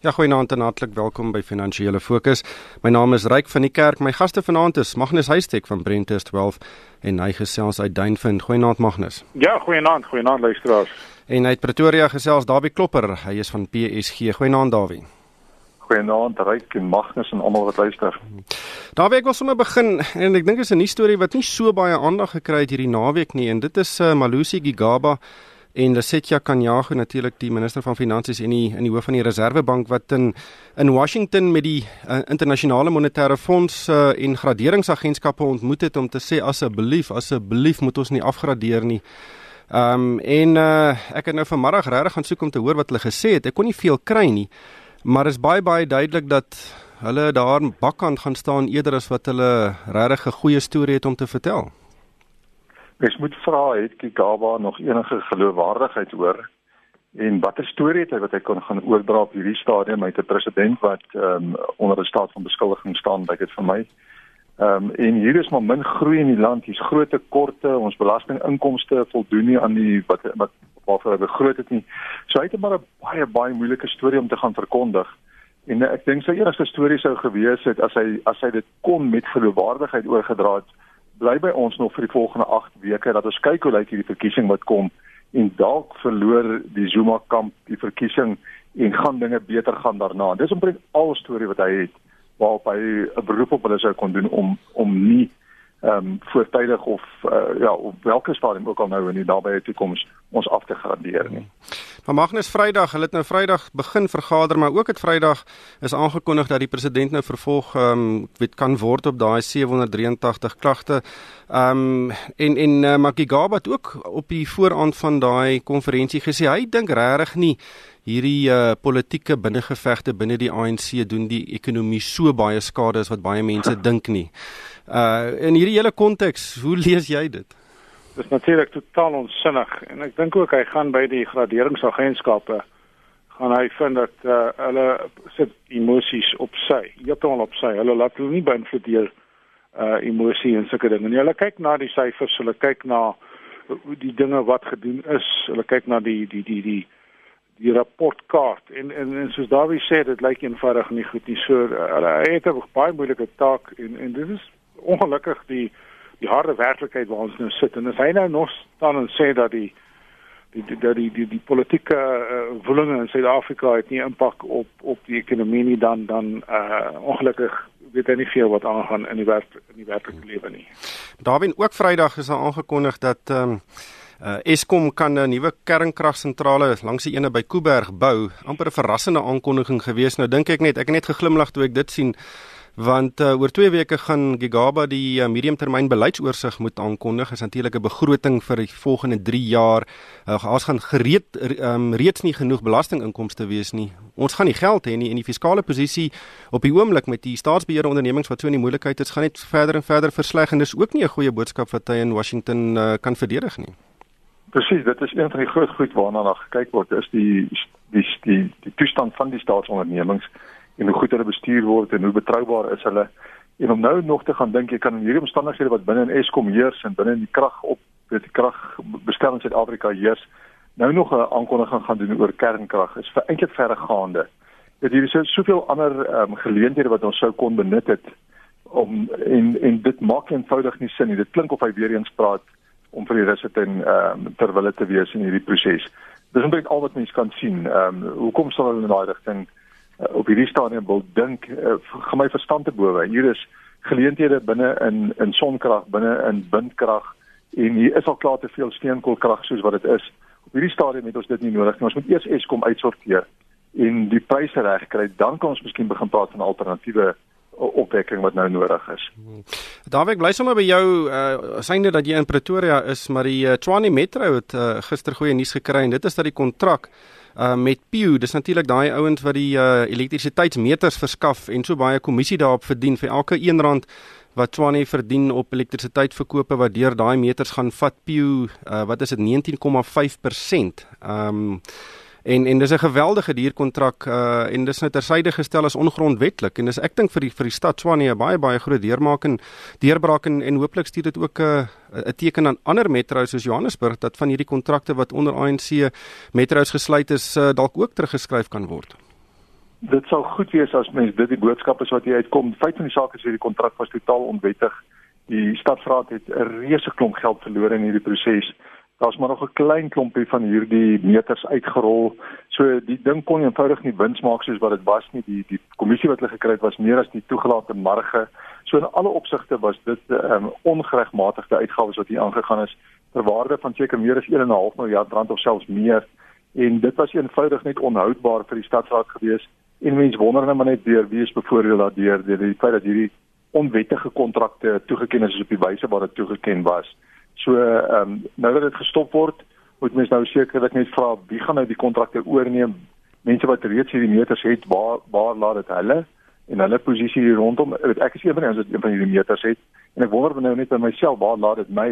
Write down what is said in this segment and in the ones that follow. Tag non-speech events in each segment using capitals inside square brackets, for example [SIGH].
Ja, goeienaand en hartlik welkom by Finansiële Fokus. My naam is Ryk van die Kerk. My gaste vanaand is Magnus Huystek van Brentes 12 en hy gesels uit Duinvind. Goeienaand Magnus. Ja, goeienaand, goeienaand luisteraars. En uit Pretoria gesels Dawie Klopper. Hy is van PSG. Goeienaand Dawie. Goeienaand Ryk en Magnus en almal wat luister. Dawie, ek wil sommer begin en ek dink dit is 'n nuus storie wat nie so baie aandag gekry het hierdie naweek nie en dit is uh, Malusi Gigaba en Lesetja Kanyago natuurlik die minister van finansies en die in die hoof van die Reservebank wat in in Washington met die uh, internasionale monetaire fonds uh, en graderingsagentskappe ontmoet het om te sê asseblief asseblief moet ons nie afgradeer nie. Ehm um, en uh, ek het nou vanmiddag regtig gaan soek om te hoor wat hulle gesê het. Ek kon nie veel kry nie. Maar is baie baie duidelik dat hulle daar bakkant gaan staan eerder as wat hulle regtig 'n goeie storie het om te vertel. Mens moet vra het Kigaba nog enige geloofwaardigheid oor en watter storie het hy wat hy kon gaan oordra op hierdie stadium met 'n president wat um, onder 'n staat van beskuldiging staan, lyk dit vir my. Ehm um, en hier is maar min groei in die land, hier's groot tekorte, ons belastinginkomste voldoen nie aan die wat wat waarvoor hy begroot het nie. So hy het maar 'n baie baie moeilike storie om te gaan verkondig. En ek dink sy enigste storie sou gewees het as hy as hy dit kon met geloofwaardigheid oorgedra het bly by ons nog vir die volgende 8 weke dat ons kyk hoe lyk hierdie verkiesing wat kom en dalk verloor die Zuma kamp die verkiesing en gaan dinge beter gaan daarna. Dis omtrent al storie wat hy het waarop hy 'n beroep op hulle sou kon doen om om nie ehm um, voortydig of uh, ja op watter stadium ook al nou in die nabye toekoms ons af te gradeer nie. Maar Magnus Vrydag, hulle het nou Vrydag begin vergader, maar ook het Vrydag is aangekondig dat die president nou vervolg ehm um, weet kan word op daai 783 klagte. Ehm um, en en uh, Makigaba het ook op die vooraand van daai konferensie gesê hy dink regtig nie hierdie uh, politieke binnengevegte binne die ANC doen die ekonomie so baie skade as wat baie mense [LAUGHS] dink nie. Uh in hierdie hele konteks, hoe lees jy dit? Dit is natuurlik totaal onsinnig en ek dink ook hy gaan by die graderingsagentskappe gaan hy vind dat uh, hulle sit emosies op sy, heeltemal op sy. Hulle laat hulle nie beïnvloed deur uh emosie en sulke dinge nie. Hulle kyk na die syfers, hulle kyk na die dinge wat gedoen is. Hulle kyk na die die die die die rapportkaart en en, en soos Dawie sê dit lyk eenvoudig nie goed nie. So hulle het 'n baie moeilike taak en en dit is ongelukkig die die harde werklikheid waar ons nou sit en as hy nou nog staan en sê dat die die die die die, die, die politieke uh, woelinge in Suid-Afrika het nie impak op op die ekonomie nie dan dan uh, ongelukkig weet hy nie veel wat aangaan in die werk in die werklike lewe nie. Daarin ook Vrydag is daar aangekondig dat ehm um, uh, Eskom kan 'n nuwe kernkragsentrale langs die ene by Kuiberg bou. amper 'n verrassende aankondiging gewees. Nou dink ek net ek het net geglimlag toe ek dit sien want uh, oor 2 weke gaan Gigaba die uh, mediumtermyn beleidsoorsig moet aankondig. Is natuurlik 'n begroting vir die volgende 3 jaar. Uh, ons gaan gereed um, reeds nie genoeg belastinginkomste wees nie. Ons gaan nie geld hê nie en die fiskale posisie op die oomblik met die staatsbeheerde ondernemings wat so in die moeilikheid is, gaan net verder en verder versleg en dis ook nie 'n goeie boodskap wat hy in Washington uh, kan verdedig nie. Presies, dit is een van die groot goed waarna na gekyk word, is die die die die toestand van die staatsondernemings en hoe goed hulle bestuur word en hoe betroubaar is hulle. En om nou nog te gaan dink jy kan in hierdie omstandighede wat binne in Eskom heers en binne in die krag op weet die kragbestelling in Suid-Afrika heers, nou nog 'n aankondiging gaan doen oor kernkrag is vir eintlik verregaande. Dit hier is so soveel ander um, geleenthede wat ons sou kon benut het om en en dit maak eenvoudig nie sin nie. Dit klink of hy weer eens praat om vir die russe ten ehm um, terwille te wees in hierdie proses. Dis net al wat mense kan sien. Ehm um, hoekom sal hulle in daai rigting uh, op hierdie stadium wil dink uh, gaan my verstand te bowe. Hier is geleenthede binne in in sonkrag, binne in windkrag en hier is al klaar te veel steenkoolkrag soos wat dit is. Op hierdie stadium het ons dit nie nodig nie. Ons moet eers Eskom uitsorteer en die pryse reg kry, dan kan ons miskien begin praat van alternatiewe opwekking wat nou nodig is. Dawie, bly sommer by jou uh synde dat jy in Pretoria is, maar die uh, Tshwane Metro het uh, gister goeie nuus gekry en dit is dat die kontrak uh met Pew, dis natuurlik daai ouens wat die uh elektrisiteitsmeters verskaf en so baie kommissie daarop verdien vir elke 1 rand wat Tshwane verdien op elektrisiteitsverkope wat deur daai meters gaan vat Pew uh wat is dit 19,5%. Um En en dis 'n geweldige duurkontrak uh en dis nou tersyde gestel as ongrondwetlik en dis ek dink vir die vir die stad Tshwane 'n baie baie groot deurmaak en deurbraak en, en hooplik stuur dit ook 'n uh, 'n teken aan ander metro's soos Johannesburg dat van hierdie kontrakte wat onder ANC metro's gesluit is uh, dalk ook teruggeskryf kan word. dit sou goed wees as mens dit die boodskap is wat jy uitkom. Feit van die saak is hierdie kontrak was totaal onwettig. Die stadsraad het 'n reuse klomp geld verloor in hierdie proses. Daar's maar nog 'n klein klompie van hierdie meters uitgerol. So die ding kon eenvoudig nie wins maak soos wat dit was nie. Die die kommissie wat hulle gekry het was meer as die toegelate marge. So in alle opsigte was dit 'n um, ehm, ongeregmatigde uitgawes wat hier aangegaan is ter waarde van seker meer as 1.5 miljard rand of selfs meer en dit was eenvoudig net onhoudbaar vir die stadsraad gewees en mense wonder net maar net deur wie is bevoordeel daardeur deur die feit dat hierdie onwettige kontrakte toegeken is op die wyse waar dit toegeken was. So ehm um, nou dat dit gestop word, moet mense nou sekerlik net vra wie gaan nou die kontrakte oorneem? Mense wat reeds hierdie meters het, waar waar laat dit hulle en hulle posisie hier rondom? Ek is een van die een van hierdie meters het en ek wonder nou net by myself waar laat dit my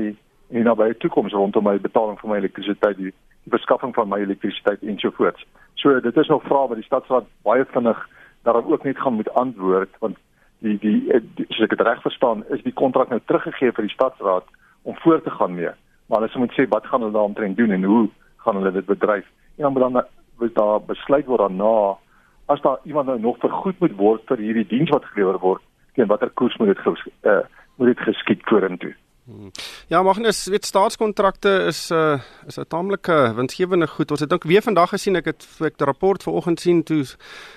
en nou by die toekoms rondom my betaling vir my elektrisiteit die, die beskaffing van my elektrisiteit ensovoorts. So dit is nog vrae wat die stadsraad baie vinnig daarop ook net gaan moet antwoord want die die, die soos ek dit reg verstaan is die kontrak nou teruggegee vir die stadsraad om voort te gaan mee. Maar hulle moet sê wat gaan hulle daaroor doen en hoe gaan hulle dit bedryf? En dan moet dan word daar besluit word daarna as daar iemand nou nog vergoed moet word vir hierdie diens wat gelewer word teen watter koers moet dit uh, moet dit geskied vorentoe. Hmm. Ja, ons weet staatskontrakte is 'n uh, eh, is 'n taamlike winsgewende goed. Ons het dink weer vandag gesien ek het ek die rapport vanoggend sien toe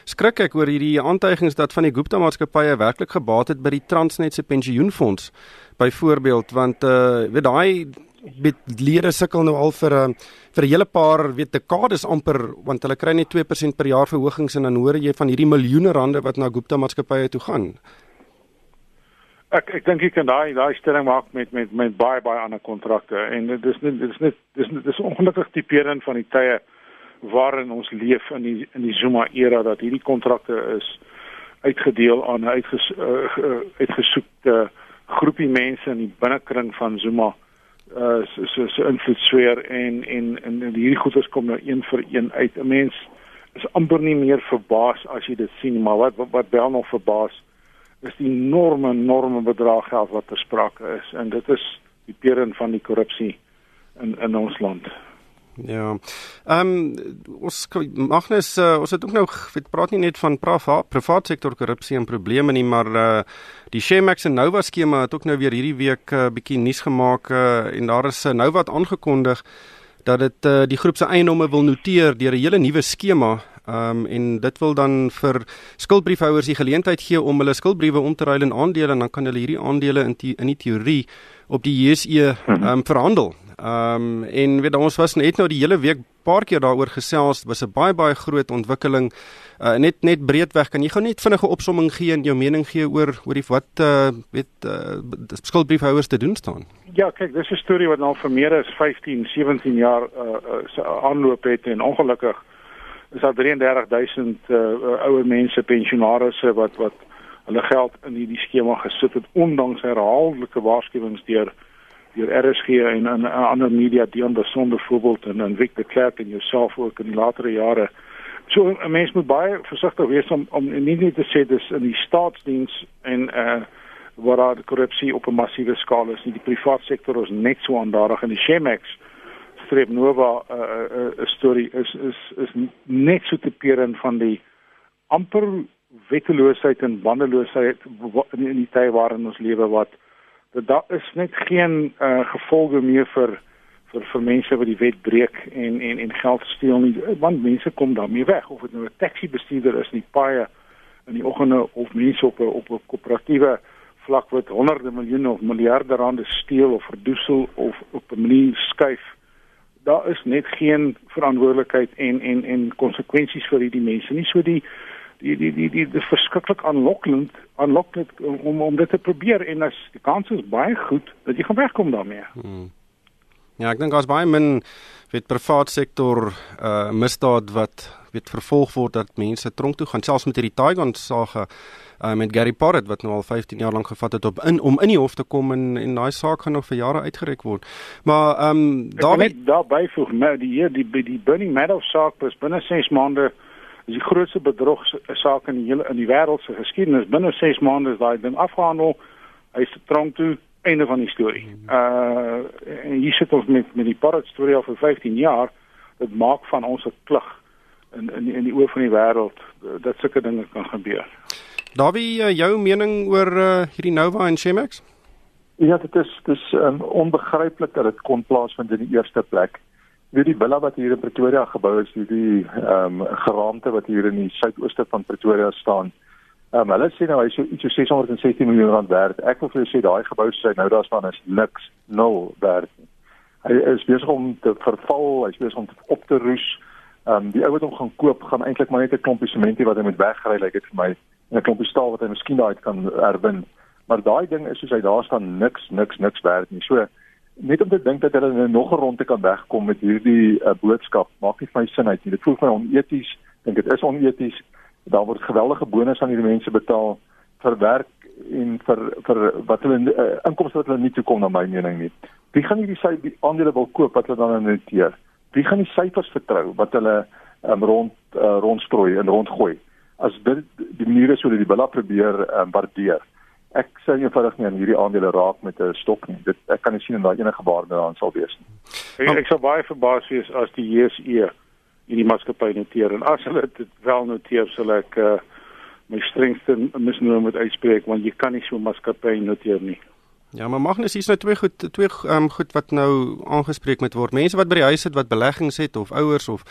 skrik ek oor hierdie aantuigings dat van die Gupta maatskappye werklik gebaat het by die Transnet se pensioenfonds byvoorbeeld want uh weet daai met lede sukkel nou al vir 'n uh, vir 'n hele paar weet dekades amper want hulle kry net 2% per jaar verhogings en dan hoor jy van hierdie miljoene rande wat na Gupta maatskappye toe gaan. Ek ek dink ek kan daai daai stelling maak met met met baie baie ander kontrakte en dit is net dit is net dis dis ongelukkig tipeerend van die tye waarin ons leef in die in die Zuma era dat hierdie kontrakte is uitgedeel aan uitges, uh, uitgesoekte groepie mense in die binnekring van Zuma uh so so, so invloedsfeer en en en hierdie goeders kom nou een vir een uit 'n mens is amper nie meer verbaas as jy dit sien maar wat wat, wat wel nog verbaas is die enorme enorme bedrag geld wat ter sprake is en dit is die peren van die korrupsie in in ons land. Ja. Ehm um, ons Magnus uh, ons het ook nou weet praat nie net van privaat privaat sektor korrupsie en probleme nie maar uh, die Shemax en Nova skema het ook nou weer hierdie week 'n uh, bietjie nuus gemaak uh, en daar is uh, nou wat aangekondig dat dit uh, die groep se eienomme wil noteer deur 'n hele nuwe skema Ehm um, en dit wil dan vir skuldbriefhouers die geleentheid gee om hulle skuldbriewe om te ruil in aandele en dan kan hulle hierdie aandele in die, in die teorie op die JSE ehm um, verhandel. Ehm um, en weet ons was net nou die hele week paar keer daaroor gesels, was 'n baie baie groot ontwikkeling. Uh, net net breedweg kan jy gou net vinnige opsomming gee en jou mening gee oor oor die wat uh, weet uh, skuldbriefhouers te doen staan. Ja, kyk, dis 'n storie wat nou vir meer as 15, 17 jaar uh, uh, aanloop het en ongelukkig is daar 33000 uh, ouer mense pensionaarsse wat wat hulle geld in hierdie skema gesit het ondanks herhaaldelike waarskuwings deur deur RSG en en ander media die onder sonder voorbeeld en en Victor Clark en jouself ook in die latere jare. So 'n mens moet baie versigtig wees om om nie net te sê dis in die staatsdiens en uh waar daar korrupsie op 'n massiewe skaal is nie. Die private sektor is net so aandadig in die Shemex Streep Nova 'n uh, uh, uh, storie is is is net so tipeerend van die amper wetteloosheid en bandeloosheid in die tye waarin ons lewe wat dat daar is net geen uh, gevolge meer vir vir vir mense wat die wet breek en en en geld steel nie want mense kom daarmee weg of dit nou 'n taxi bestuurder is in die paaie in die oggende of mense op 'n op 'n koöperatiewe vlak wat honderde miljoene of miljarde rande steel of verdoesel of op 'n manier skuif daar is net geen verantwoordelikheid en en en konsekwensies vir hierdie mense nie. So die die die die die dis verskriklik aanlokkend aanlokkend om om dit te probeer en as die kans is baie goed dat jy gaan wegkom daarmee. Hmm. Ja, ek dink daar's baie min weet privaat sektor uh misdaad wat weet vervolg word dat mense tronk toe gaan selfs met hierdie Taiwan sage uh, met Gary Porret wat nou al 15 jaar lank gevat het op in om in die hof te kom en en daai saak gaan nog vir jare uitgereik word. Maar ehm um, daar net daar byvoeg nou die hier die die Bernie Madoff saak was binne 6 maande is die grootste bedrog saak in die hele in die wêreld se geskiedenis. Binne 6 maande is daai ding afgehandel. Hy se tronk toe einde van die storie. Uh en hier sit ons met met die Porret storie al vir 15 jaar. Dit maak van ons 'n klug in in die, in die oë van die wêreld dat sulke dinge kan gebeur. Davie, uh, jou mening oor uh, hierdie Nova en Chemex? Ja, dit is dis um, onbegryplik dat dit kon plaasvind in die eerste plek. Weet die villa wat hier in Pretoria gebou is, hierdie ehm um, geraamte wat hier in die suidooste van Pretoria staan. Ehm um, hulle sê nou hy is so iets so 616 miljoen rand werd. Ek wil vir julle sê daai gebou sê nou daar staan is niks, nul werd. Hy is besig om te verval, hy is besig om op te roes. Ehm um, die ou wat hom gaan koop, gaan eintlik maar net 'n klompie sementie wat hy moet wegry, lyk like dit vir my, en 'n klompie staal wat hy miskien daai kan herwin. Maar daai ding is soos hy daar staan niks, niks, niks werd nie. So net om te dink dat hulle nog 'n ronde kan wegkom met hierdie uh, boodskap, maak nie vir my sin uit nie. Dit voel vir my oneties. Dink dit is oneties. Daar word geweldige bonus aan hierdie mense betaal vir werk en vir vir wat hulle uh, inkomste wat hulle nie toe kom na my mening nie. Wie gaan hierdie sy aandele wil koop wat hulle dan noteer? wie gaan die syfers vertrou wat hulle um, rond uh, rondstrooi en rondgooi as dit die manier is hoe hulle die billa probeer um, waardeer ek sê eenvoudig nie aan hierdie aandele raak met 'n stok nie. Dit ek kan nie sien en daai enige waarde daarin sal wees nie. Ek, ek sou baie verbaas wees as die JSE in die maatskappy noteer. En as hulle dit wel noteer sal ek uh, my strengste misnoem met uitspreek want jy kan nie so 'n maatskappy noteer nie. Ja, maar Magnus, hier's nou twee goed twee ehm um, goed wat nou aangespreek moet word. Mense wat by die huis sit wat beleggings het of ouers of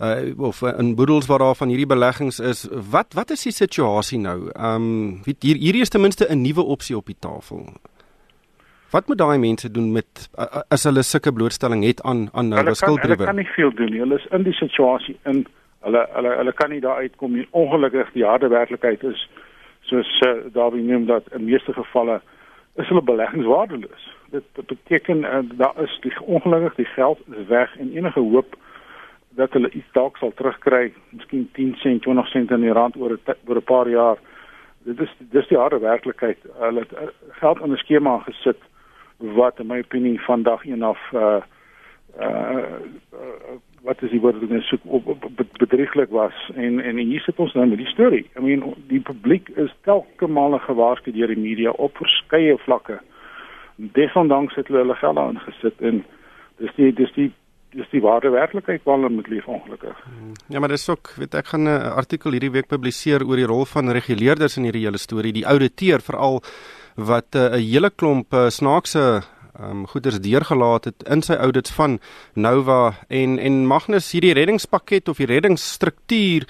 uh of in boedels waar daar van hierdie beleggings is. Wat wat is die situasie nou? Ehm um, hier hier is ten minste 'n nuwe opsie op die tafel. Wat moet daai mense doen met uh, as hulle sulke blootstelling het aan aan nou skuldbriewe? Hulle kan nie veel doen nie. Hulle is in die situasie in hulle hulle hulle kan nie daar uitkom nie. Ongelukkig die harde werklikheid is soos uh, Darby noem dat in meeste gevalle is hulle beleggingswaardeloos. Dit beteken uh, daar is die ongelukkig die geld is weg en enige hoop dat hulle iets dalk sal terugkry, miskien 10 sent, 20 sent in die rand oor 'n oor 'n paar jaar. Dit is dis die harde werklikheid. Hulle het uh, geld in 'n skema gesit wat in my opinie van dag 1 af uh uh wat is die woord wat ek soek op, op, op bedrieglik was en en hier sit ons nou met die storie. I mean die publiek is telke male gewaarsku deur die media op verskeie vlakke. Desondanks het hulle hulle geld aangesit en dis die dis die dis die ware werklikheid waar hulle met lief ongelukkig. Ja, maar dis ook, weet ek gaan 'n artikel hierdie week publiseer oor die rol van reguleerders in hierdie hele storie, die ouditeur veral wat eh, 'n uh, hele klomp uh, snaakse um, goeders deurgelaat het in sy audits van Nova en en Magnus hierdie reddingspakket of die reddingsstruktuur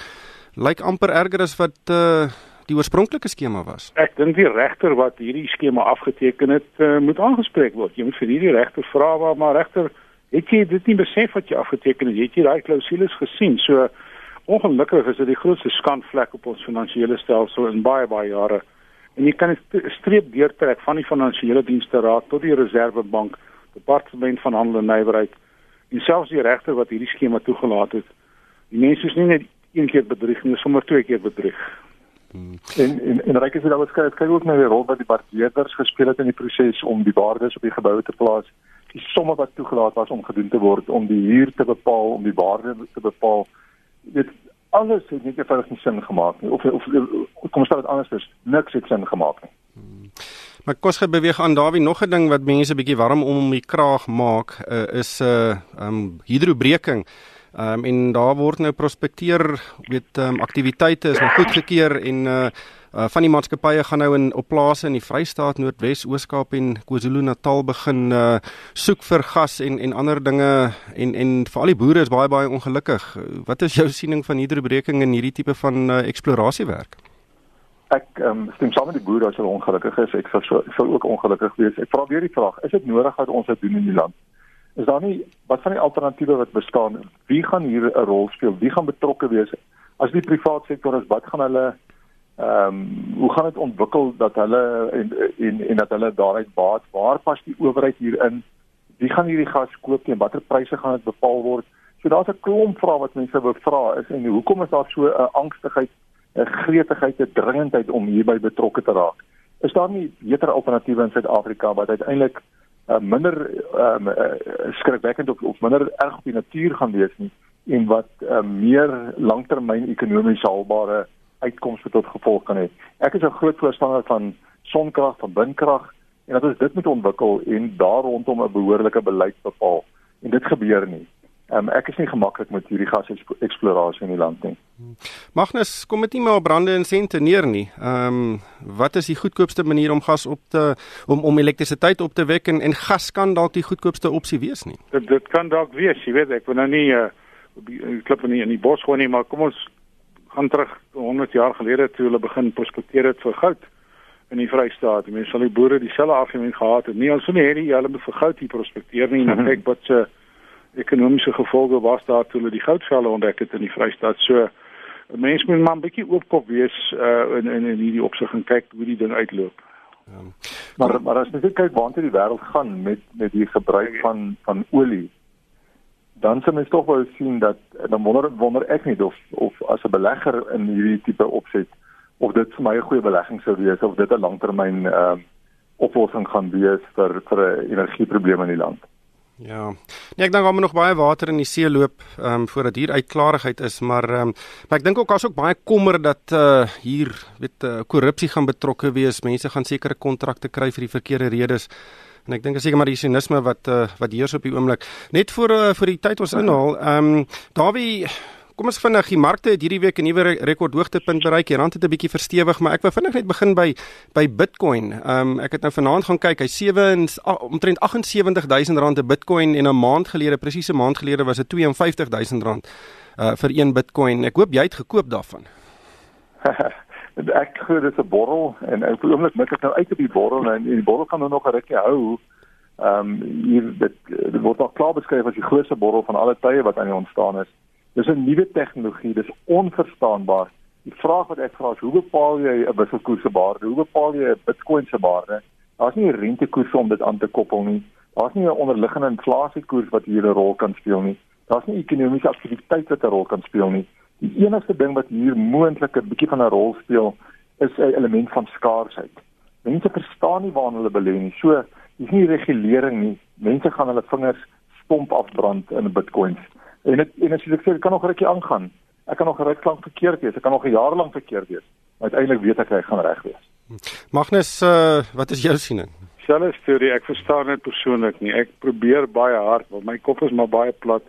lyk amper erger as wat uh, die oorspronklike skema was. Ek dink die regter wat hierdie skema afgeteken het, uh, moet aangespreek word. Jy moet vir hierdie regter vra waar maar regter het jy dit nie besef wat jy afgeteken het? Het jy daai klousules gesien? So ongelukkig is dit die grootste skandvlek op ons finansiële stelsel in baie baie jare en jy kan 'n streep deurtrek van die finansiële dienste raad tot die reservebank, departement van handel en nywerheid en selfs die regter wat hierdie skema toegelaat het. Die mense is nie net een keer bedrieg nie, sommer twee keer bedrieg. Hmm. En en en reik is dit alus kyk kyk ook na die rol wat die waardeerders gespeel het in die proses om die waardes op die geboue te plaas. Die somme wat toegelaat was om gedoen te word om die huur te bepaal, om die waarde te bepaal. Dit alles het nie eenvoudig nie sin gemaak nie of of, kom stel dit anders is niks het sin gemaak nie. Hmm. Maar kos gaan beweeg aan Dawie nog 'n ding wat mense bietjie warm om die kraag maak uh, is 'n uh, um, hidrobreking. Ehm um, en daar word nou prospekteer, weet ehm um, aktiwiteite is nou goedgekeur en uh Uh, van die maatskappye gaan nou in op plase in die Vrystaat, Noordwes, Oos-Kaap en KwaZulu-Natal begin uh soek vir gas en en ander dinge en en vir al die boere is baie baie ongelukkig. Wat is jou siening van hidrobreking en hierdie tipe van uh, eksplorasiewerk? Ek um, stem saam met die boere as hulle ongelukkig is. Ek sou sou ook ongelukkig wees. Ek vra weer die vraag: Is dit nodig dat ons dit doen in die land? Is daar nie wat van die alternatiewe wat bestaan? Wie gaan hier 'n rol speel? Wie gaan betrokke wees? As die private sektor is, wat gaan hulle ehm um, hoe gaan dit ontwikkel dat hulle en en en dat hulle daaruit baat waar pas die owerheid hierin wie gaan hierdie gas koop en watter pryse gaan dit bepaal word so daar's 'n klomp vrae wat mense wil vra is en hoekom is daar so 'n angstigheid 'n gretigheid 'n dringendheid om hierby betrokke te raak is daar nie beter alternatiewe in Suid-Afrika wat uiteindelik uh, minder um, uh, skrikwekkend of, of minder erg op die natuur gaan wees nie en wat uh, meer langtermyn ekonomies haalbare uitkomste tot gevolg kan hê. Ek is 'n groot voorstander van sonkrag, van windkrag en dat ons dit moet ontwikkel en daar rondom 'n behoorlike beleid bepaal. En dit gebeur nie. Um, ek is nie gemaklik met hierdie gaseksplorasie in die land nie. Magnus, kom dit nie maar brande en sente neer nie. Ehm um, wat is die goedkoopste manier om gas op te om om elektrisiteit op te wek en en gas kan dalk die goedkoopste opsie wees nie. Dit dit kan dalk wees, jy weet ek wil nou nie uh klip in die, in die bos gooi nie, maar kom ons gaan terug 100 jaar gelede toe hulle begin prospekteer het vir goud in die Vrystaat. Die mense sal die boere dieselfde argument gehad het. Nie ons sou nie hê hulle moet vir goud hier prospekteer nie, maar kyk wat se ekonomiese gevolge was daar toe hulle die goudvelle ontdek het in die Vrystaat. So mense moet maar 'n bietjie oopkop wees uh in in in hierdie opsig en kyk hoe die ding uitloop. Ja. Maar maar as jy kyk waantoe die wêreld gaan met met die gebruik van van olie dan sien mens tog wel sien dat dan wonder wonder ek nie of of as 'n belegger in hierdie tipe opset of dit vir my 'n goeie belegging sou wees of dit 'n langtermyn ehm uh, oplossing gaan wees vir vir 'n energieprobleem in die land. Ja. Nee, ek dink daar moet nog baie water in die see loop ehm um, voordat hier uitklarigheid is, maar ehm um, maar ek dink ook daar's ook baie kommer dat uh hier weet uh, korrupsie gaan betrokke wees. Mense gaan sekere kontrakte kry vir die verkeerde redes. En ek dink seker maar die sinisme wat uh, wat heers op die oomblik. Net vir uh, vir die tyd ons inhaal, ehm um, Dawie Kom ons vinnig, die markte het hierdie week 'n nuwe rekord hoogtepunt bereik. Die rand het 'n bietjie verstewig, maar ek wil vinnig net begin by by Bitcoin. Ehm um, ek het nou vanaand gaan kyk. Hy 7 omtrent 78000 rand 'n Bitcoin en 'n maand gelede, presies 'n maand gelede was dit 52000 rand uh vir een Bitcoin. Ek hoop jy het gekoop daarvan. [LAUGHS] ek glo dit is 'n borrel en op die oomblik mik ek nou uit op die borrel en die borrel gaan nou nog 'n rukkie hou. Ehm um, dit, dit word al klaar beskryf as die grootste borrel van alle tye wat aan die ontstaan is. Dis 'n nuwe tegnologie, dis onverstaanbaar. Die vraag wat ek vra is, hoe bepaal jy 'n wisselkoers se waarde? Hoe bepaal jy 'n Bitcoin se waarde? Daar's nie 'n rentekoers om dit aan te koppel nie. Daar's nie 'n onderliggende inflasiekoers wat hier 'n rol kan speel nie. Daar's nie ekonomiese aktiwiteit wat 'n rol kan speel nie. Die enigste ding wat hier moontlik 'n bietjie van 'n rol speel, is 'n element van skaarsheid. Mense verstaan nie waar hulle belê nie. So, dis nie regulering nie. Mense gaan hulle vingers stomp afbrand in Bitcoins. En dit en as jy sê dit kan nog rukkie aangaan. Ek kan nog 'n ruk lank verkeerd wees. Ek kan nog 'n jaar lank verkeerd wees. Maar uiteindelik weet ek hy gaan reg wees. Magnus, uh, wat is jou siening? Selfe storie. Ek verstaan dit persoonlik nie. Ek probeer baie hard, want my kop is maar baie plat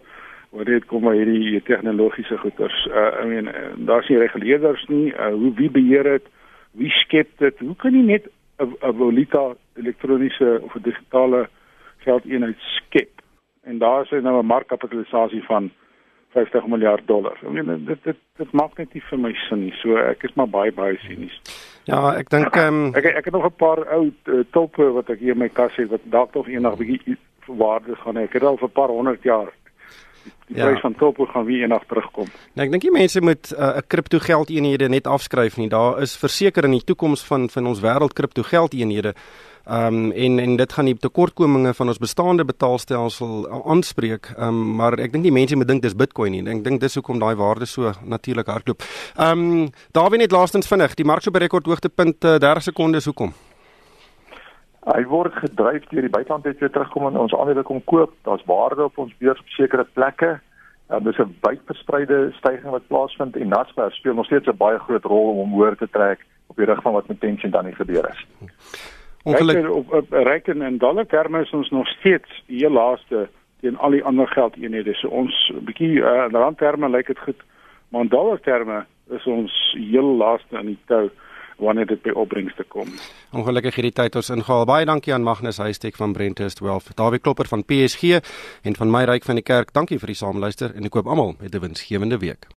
oor dit kom maar hierdie tegnologiese goeders. Uh, I mean, uh, daar's nie reguleerders nie. Uh, hoe wie beheer dit? Wie skep dit? Hoe kan jy net 'n valuta elektroniese of 'n digitale geldeenheid skep? En daar is nou 'n markkapitalisasie van 50 miljard dollar. Ek meen dit dit dit maak net nie vir my sin nie. So ek is maar baie baie sinies. Ja, ek dink ehm um... ek ek het nog 'n paar ou uh, tulpe wat ek hier in my kas het wat dalk nog eendag bietjie waarde gaan hê. Ek het al vir 'n paar honderd jaar die ja. prys van tulpe gaan weer eendag terugkom. Nee, ek dink die mense moet uh, 'n uh, kripto geldeenhede net afskryf nie. Daar is verseker in die toekoms van van ons wêreld kripto geldeenhede Ehm um, en en dit gaan die tekortkominge van ons bestaande betaalstelsel aanspreek. Ehm um, maar ek dink die mense moet dink dis Bitcoin nie. Ek dink dis hoekom daai waarde so natuurlik hardloop. Ehm um, daar wie net laastens vinnig, die mark so by rekord hoogtepunt uh, 30 sekondes hoekom? Hy word gedryf deur die buiteland het weer terugkom en ons aandele kom koop. Daar's waarde op ons beurs op sekere plekke. Um, dis 'n wydverspreide stygings wat plaasvind en Naspers speel nog steeds 'n baie groot rol om hom hoër te trek op die rig van wat met tension dan nie gebeur is. Ongeluk op, op reken in dollar terme is ons nog steeds die heel laaste teen al die ander geldeenhede. So ons bietjie uh, in rand terme lyk dit goed, maar in dollar terme is ons heel laaste in die tou wanneer dit by opbrengste kom. Ongelukkig hierdie tyd ons ingehaal. Baie dankie aan Magnus Huystek van Brenthurst Wealth, Dawie Klopper van PSG en van my ryk van die kerk. Dankie vir die saamluister en ek koop almal met 'n winsgewende week.